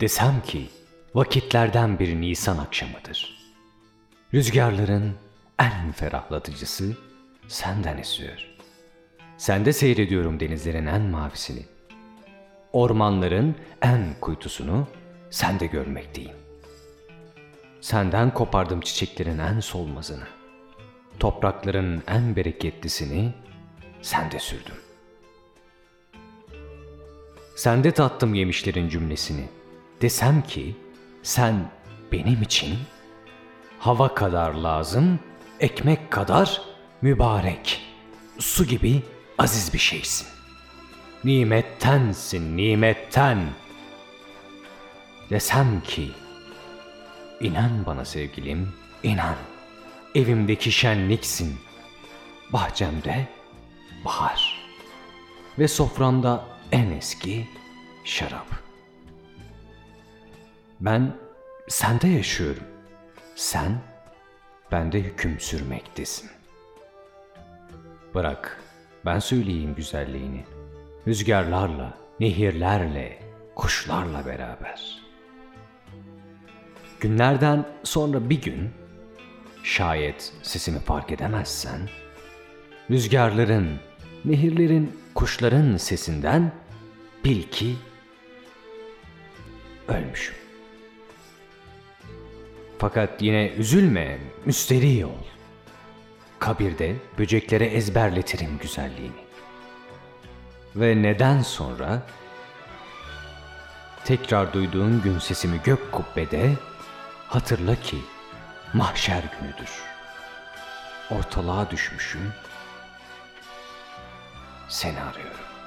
Desem ki vakitlerden bir Nisan akşamıdır. Rüzgarların en ferahlatıcısı senden esiyor. Sende seyrediyorum denizlerin en mavisini. Ormanların en kuytusunu sende görmekteyim. Senden kopardım çiçeklerin en solmazını. Toprakların en bereketlisini sende sürdüm. Sende tattım yemişlerin cümlesini. Desem ki sen benim için hava kadar lazım, ekmek kadar mübarek, su gibi aziz bir şeysin. Nimettensin, nimetten. Desem ki İnan bana sevgilim, inan. Evimdeki şenliksin. Bahçemde bahar. Ve soframda en eski şarap. Ben sende yaşıyorum. Sen bende hüküm sürmektesin. Bırak ben söyleyeyim güzelliğini. Rüzgarlarla, nehirlerle, kuşlarla beraber.'' Günlerden sonra bir gün, şayet sesimi fark edemezsen, rüzgarların, nehirlerin, kuşların sesinden bil ki ölmüşüm. Fakat yine üzülme, müsteri ol. Kabirde böceklere ezberletirim güzelliğini. Ve neden sonra tekrar duyduğun gün sesimi gök kubbede Hatırla ki mahşer günüdür. Ortalığa düşmüşüm. Seni arıyorum.